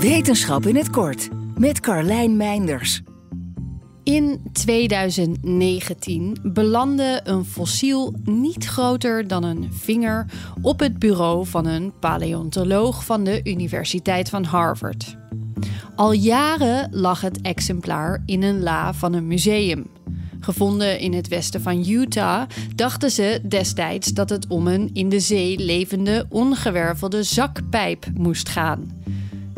Wetenschap in het kort met Carlijn Meinders. In 2019 belandde een fossiel niet groter dan een vinger op het bureau van een paleontoloog van de Universiteit van Harvard. Al jaren lag het exemplaar in een la van een museum. Gevonden in het westen van Utah, dachten ze destijds dat het om een in de zee levende ongewervelde zakpijp moest gaan.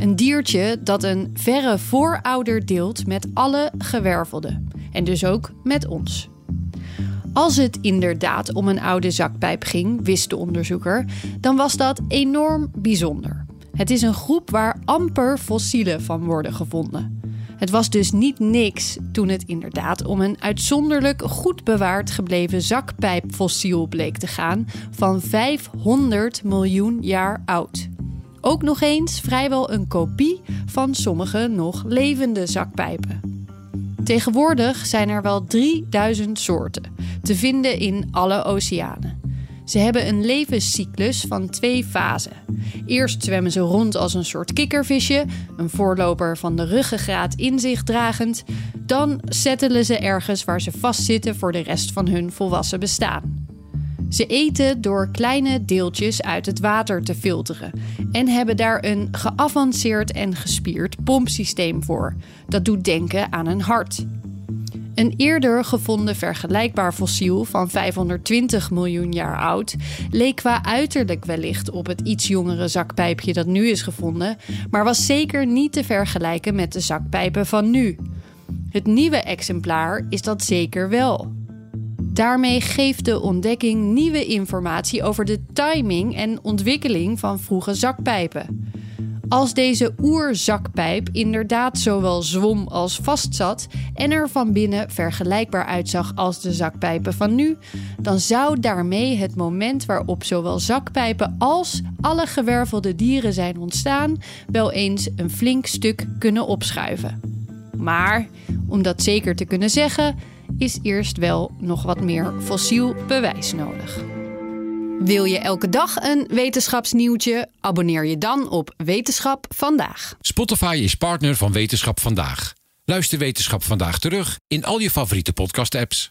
Een diertje dat een verre voorouder deelt met alle gewervelden. En dus ook met ons. Als het inderdaad om een oude zakpijp ging, wist de onderzoeker, dan was dat enorm bijzonder. Het is een groep waar amper fossielen van worden gevonden. Het was dus niet niks toen het inderdaad om een uitzonderlijk goed bewaard gebleven zakpijpfossiel bleek te gaan van 500 miljoen jaar oud. Ook nog eens vrijwel een kopie van sommige nog levende zakpijpen. Tegenwoordig zijn er wel 3000 soorten, te vinden in alle oceanen. Ze hebben een levenscyclus van twee fasen. Eerst zwemmen ze rond als een soort kikkervisje, een voorloper van de ruggengraat in zich dragend. Dan settelen ze ergens waar ze vastzitten voor de rest van hun volwassen bestaan. Ze eten door kleine deeltjes uit het water te filteren en hebben daar een geavanceerd en gespierd pompsysteem voor. Dat doet denken aan een hart. Een eerder gevonden vergelijkbaar fossiel van 520 miljoen jaar oud leek qua uiterlijk wellicht op het iets jongere zakpijpje dat nu is gevonden, maar was zeker niet te vergelijken met de zakpijpen van nu. Het nieuwe exemplaar is dat zeker wel. Daarmee geeft de ontdekking nieuwe informatie over de timing en ontwikkeling van vroege zakpijpen. Als deze oerzakpijp inderdaad zowel zwom als vastzat en er van binnen vergelijkbaar uitzag als de zakpijpen van nu, dan zou daarmee het moment waarop zowel zakpijpen als alle gewervelde dieren zijn ontstaan wel eens een flink stuk kunnen opschuiven. Maar om dat zeker te kunnen zeggen, is eerst wel nog wat meer fossiel bewijs nodig. Wil je elke dag een wetenschapsnieuwtje? Abonneer je dan op Wetenschap vandaag. Spotify is partner van Wetenschap vandaag. Luister Wetenschap vandaag terug in al je favoriete podcast-apps.